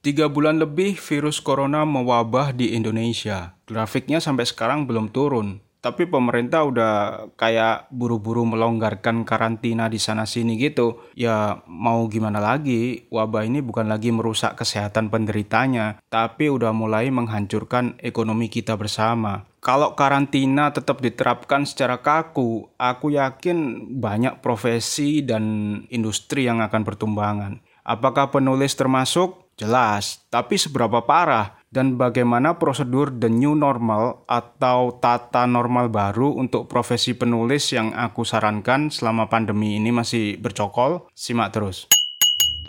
Tiga bulan lebih virus corona mewabah di Indonesia. Grafiknya sampai sekarang belum turun. Tapi pemerintah udah kayak buru-buru melonggarkan karantina di sana-sini gitu. Ya mau gimana lagi, wabah ini bukan lagi merusak kesehatan penderitanya, tapi udah mulai menghancurkan ekonomi kita bersama. Kalau karantina tetap diterapkan secara kaku, aku yakin banyak profesi dan industri yang akan bertumbangan. Apakah penulis termasuk? Jelas, tapi seberapa parah dan bagaimana prosedur the new normal atau tata normal baru untuk profesi penulis yang aku sarankan selama pandemi ini masih bercokol? Simak terus.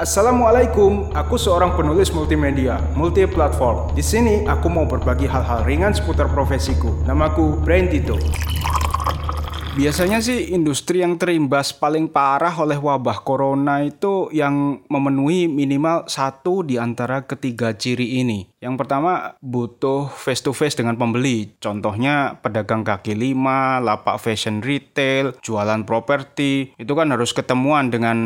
Assalamualaikum, aku seorang penulis multimedia, multi platform. Di sini aku mau berbagi hal-hal ringan seputar profesiku. Namaku Brain Tito. Biasanya sih industri yang terimbas paling parah oleh wabah corona itu yang memenuhi minimal satu di antara ketiga ciri ini. Yang pertama butuh face to face dengan pembeli. Contohnya pedagang kaki lima, lapak fashion retail, jualan properti. Itu kan harus ketemuan dengan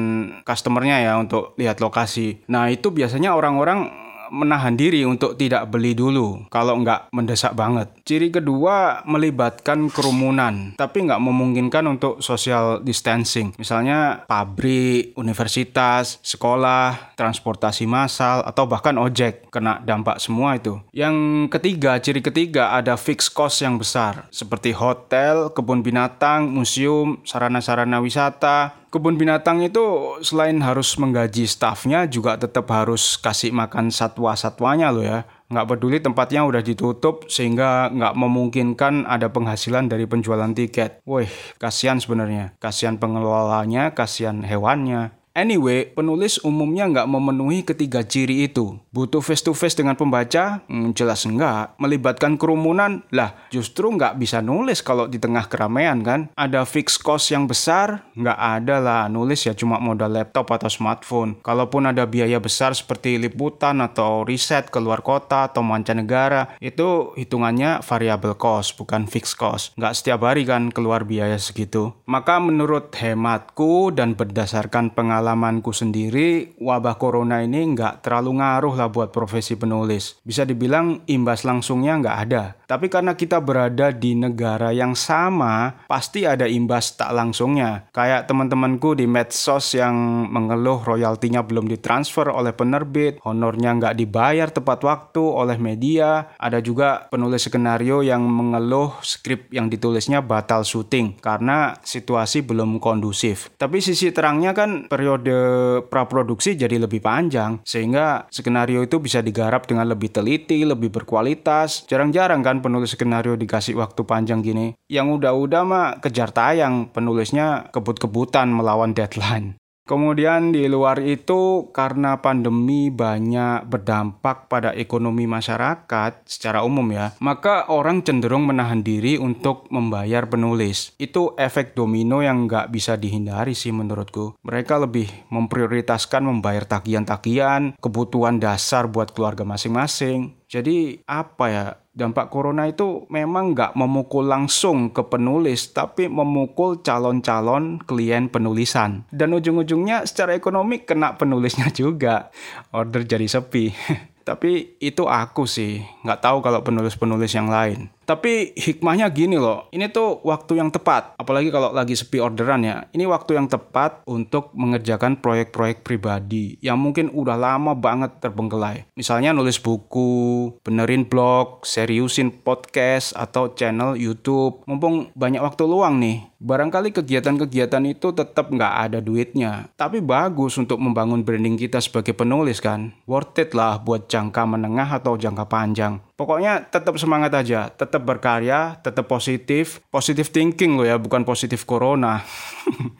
customernya ya untuk lihat lokasi. Nah itu biasanya orang-orang menahan diri untuk tidak beli dulu kalau nggak mendesak banget. Ciri kedua melibatkan kerumunan, tapi nggak memungkinkan untuk social distancing. Misalnya pabrik, universitas, sekolah, transportasi massal, atau bahkan ojek kena dampak semua itu. Yang ketiga, ciri ketiga ada fixed cost yang besar, seperti hotel, kebun binatang, museum, sarana-sarana wisata, kebun binatang itu selain harus menggaji stafnya juga tetap harus kasih makan satwa-satwanya loh ya. Nggak peduli tempatnya udah ditutup sehingga nggak memungkinkan ada penghasilan dari penjualan tiket. Wih, kasihan sebenarnya. Kasihan pengelolanya, kasihan hewannya. Anyway, penulis umumnya nggak memenuhi ketiga ciri itu. Butuh face-to-face dengan pembaca? Hmm, jelas enggak. Melibatkan kerumunan? Lah, justru nggak bisa nulis kalau di tengah keramaian kan? Ada fixed cost yang besar? Nggak ada lah, nulis ya cuma modal laptop atau smartphone. Kalaupun ada biaya besar seperti liputan atau riset ke luar kota atau mancanegara, itu hitungannya variable cost, bukan fixed cost. Nggak setiap hari kan keluar biaya segitu. Maka menurut hematku dan berdasarkan pengalaman pengalamanku sendiri, wabah corona ini nggak terlalu ngaruh lah buat profesi penulis. Bisa dibilang imbas langsungnya nggak ada. Tapi karena kita berada di negara yang sama, pasti ada imbas tak langsungnya. Kayak teman-temanku di medsos yang mengeluh royaltinya belum ditransfer oleh penerbit, honornya nggak dibayar tepat waktu oleh media. Ada juga penulis skenario yang mengeluh skrip yang ditulisnya batal syuting karena situasi belum kondusif. Tapi sisi terangnya kan periode periode praproduksi jadi lebih panjang sehingga skenario itu bisa digarap dengan lebih teliti, lebih berkualitas. Jarang-jarang kan penulis skenario dikasih waktu panjang gini. Yang udah-udah mah kejar tayang, penulisnya kebut-kebutan melawan deadline. Kemudian di luar itu karena pandemi banyak berdampak pada ekonomi masyarakat secara umum ya, maka orang cenderung menahan diri untuk membayar penulis. Itu efek domino yang nggak bisa dihindari sih menurutku. Mereka lebih memprioritaskan membayar tagihan-tagihan, kebutuhan dasar buat keluarga masing-masing. Jadi apa ya dampak corona itu memang nggak memukul langsung ke penulis, tapi memukul calon-calon klien penulisan. Dan ujung-ujungnya secara ekonomi kena penulisnya juga. Order jadi sepi. tapi itu aku sih, nggak tahu kalau penulis-penulis yang lain. Tapi hikmahnya gini loh, ini tuh waktu yang tepat. Apalagi kalau lagi sepi orderan ya. Ini waktu yang tepat untuk mengerjakan proyek-proyek pribadi yang mungkin udah lama banget terbengkelai. Misalnya nulis buku, benerin blog, seriusin podcast atau channel YouTube. Mumpung banyak waktu luang nih. Barangkali kegiatan-kegiatan itu tetap nggak ada duitnya. Tapi bagus untuk membangun branding kita sebagai penulis kan. Worth it lah buat jangka menengah atau jangka panjang. Pokoknya tetap semangat aja, tetap berkarya, tetap positif. Positif thinking loh ya, bukan positif corona.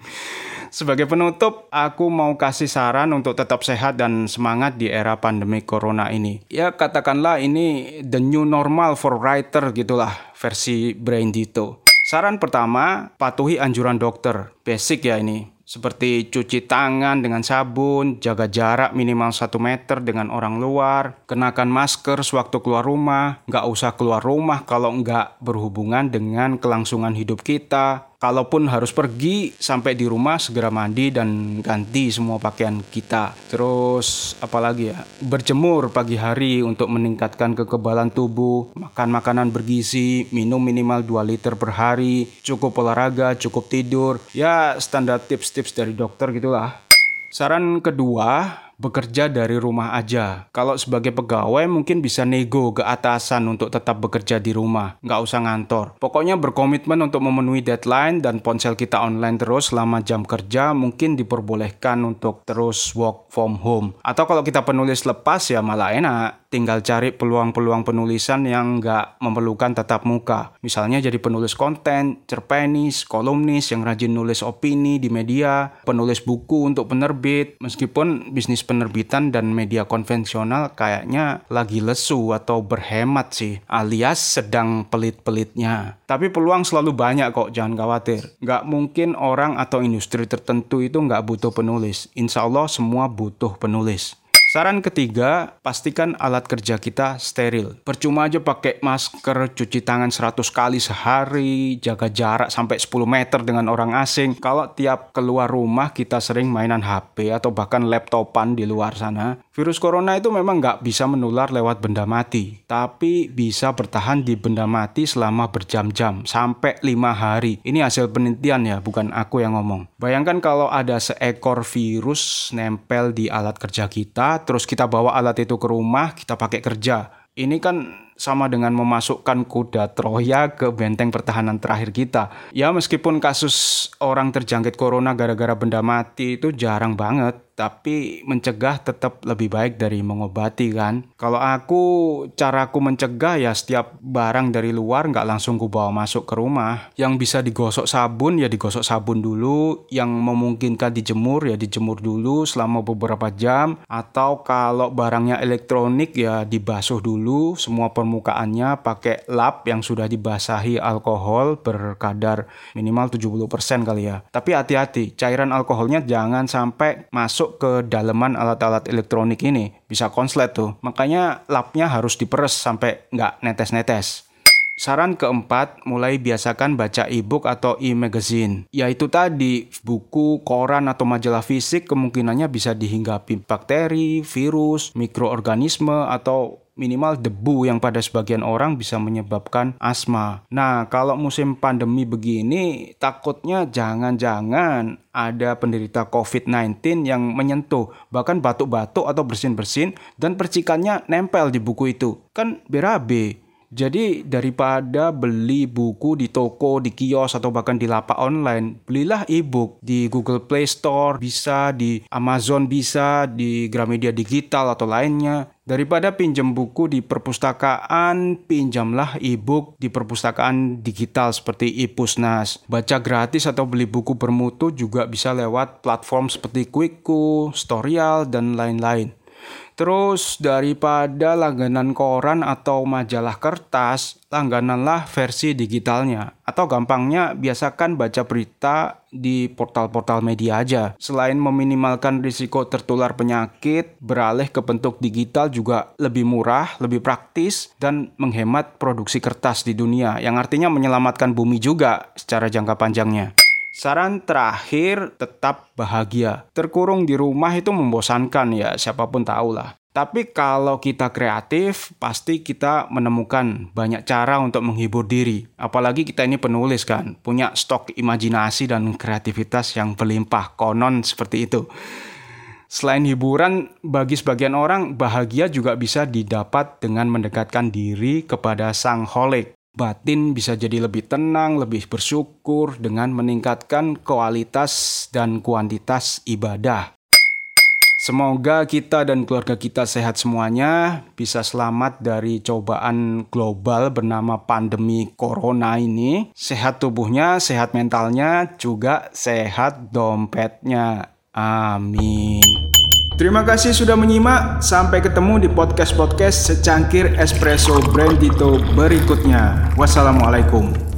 Sebagai penutup, aku mau kasih saran untuk tetap sehat dan semangat di era pandemi corona ini. Ya katakanlah ini the new normal for writer gitulah versi Brain Dito. Saran pertama, patuhi anjuran dokter. Basic ya ini. Seperti cuci tangan dengan sabun, jaga jarak minimal 1 meter dengan orang luar, kenakan masker sewaktu keluar rumah, nggak usah keluar rumah kalau nggak berhubungan dengan kelangsungan hidup kita, Kalaupun harus pergi, sampai di rumah segera mandi dan ganti semua pakaian kita. Terus apalagi ya? Berjemur pagi hari untuk meningkatkan kekebalan tubuh, makan makanan bergizi, minum minimal 2 liter per hari, cukup olahraga, cukup tidur. Ya standar tips-tips dari dokter gitulah. Saran kedua, bekerja dari rumah aja. Kalau sebagai pegawai mungkin bisa nego ke atasan untuk tetap bekerja di rumah, nggak usah ngantor. Pokoknya berkomitmen untuk memenuhi deadline dan ponsel kita online terus selama jam kerja mungkin diperbolehkan untuk terus work from home. Atau kalau kita penulis lepas ya malah enak tinggal cari peluang-peluang penulisan yang nggak memerlukan tatap muka. Misalnya jadi penulis konten, cerpenis, kolumnis yang rajin nulis opini di media, penulis buku untuk penerbit, meskipun bisnis penerbitan dan media konvensional kayaknya lagi lesu atau berhemat sih, alias sedang pelit-pelitnya. Tapi peluang selalu banyak kok, jangan khawatir. Nggak mungkin orang atau industri tertentu itu nggak butuh penulis. Insya Allah semua butuh penulis. Saran ketiga, pastikan alat kerja kita steril. Percuma aja pakai masker, cuci tangan 100 kali sehari, jaga jarak sampai 10 meter dengan orang asing. Kalau tiap keluar rumah kita sering mainan HP atau bahkan laptopan di luar sana, virus corona itu memang nggak bisa menular lewat benda mati, tapi bisa bertahan di benda mati selama berjam-jam, sampai 5 hari. Ini hasil penelitian ya, bukan aku yang ngomong. Bayangkan kalau ada seekor virus nempel di alat kerja kita, terus kita bawa alat itu ke rumah, kita pakai kerja. Ini kan sama dengan memasukkan kuda Troya ke benteng pertahanan terakhir kita. Ya meskipun kasus orang terjangkit corona gara-gara benda mati itu jarang banget, tapi mencegah tetap lebih baik dari mengobati kan. Kalau aku, caraku mencegah ya setiap barang dari luar nggak langsung ku bawa masuk ke rumah. Yang bisa digosok sabun ya digosok sabun dulu, yang memungkinkan dijemur ya dijemur dulu selama beberapa jam. Atau kalau barangnya elektronik ya dibasuh dulu semua permukaannya pakai lap yang sudah dibasahi alkohol berkadar minimal 70% kali ya. Tapi hati-hati, cairan alkoholnya jangan sampai masuk masuk ke daleman alat-alat elektronik ini bisa konslet tuh. Makanya lapnya harus diperes sampai nggak netes-netes. Saran keempat, mulai biasakan baca e-book atau e-magazine. Yaitu tadi, buku, koran, atau majalah fisik kemungkinannya bisa dihinggapi bakteri, virus, mikroorganisme, atau minimal debu yang pada sebagian orang bisa menyebabkan asma. Nah, kalau musim pandemi begini, takutnya jangan-jangan ada penderita COVID-19 yang menyentuh, bahkan batuk-batuk atau bersin-bersin, dan percikannya nempel di buku itu. Kan berabe. Jadi daripada beli buku di toko, di kios atau bahkan di lapak online, belilah e-book di Google Play Store, bisa di Amazon bisa, di Gramedia Digital atau lainnya. Daripada pinjam buku di perpustakaan, pinjamlah e-book di perpustakaan digital seperti e-Pusnas. Baca gratis atau beli buku bermutu juga bisa lewat platform seperti Quickku, Storyal, dan lain-lain. Terus daripada langganan koran atau majalah kertas, langgananlah versi digitalnya. Atau gampangnya biasakan baca berita di portal-portal media aja. Selain meminimalkan risiko tertular penyakit, beralih ke bentuk digital juga lebih murah, lebih praktis, dan menghemat produksi kertas di dunia. Yang artinya menyelamatkan bumi juga secara jangka panjangnya. Saran terakhir, tetap bahagia. Terkurung di rumah itu membosankan ya, siapa pun tahu lah. Tapi kalau kita kreatif, pasti kita menemukan banyak cara untuk menghibur diri. Apalagi kita ini penulis kan, punya stok imajinasi dan kreativitas yang berlimpah, konon seperti itu. Selain hiburan, bagi sebagian orang, bahagia juga bisa didapat dengan mendekatkan diri kepada sang holik batin bisa jadi lebih tenang, lebih bersyukur dengan meningkatkan kualitas dan kuantitas ibadah. Semoga kita dan keluarga kita sehat semuanya, bisa selamat dari cobaan global bernama pandemi corona ini. Sehat tubuhnya, sehat mentalnya, juga sehat dompetnya. Amin. Terima kasih sudah menyimak. Sampai ketemu di podcast-podcast secangkir espresso Brandito berikutnya. Wassalamualaikum.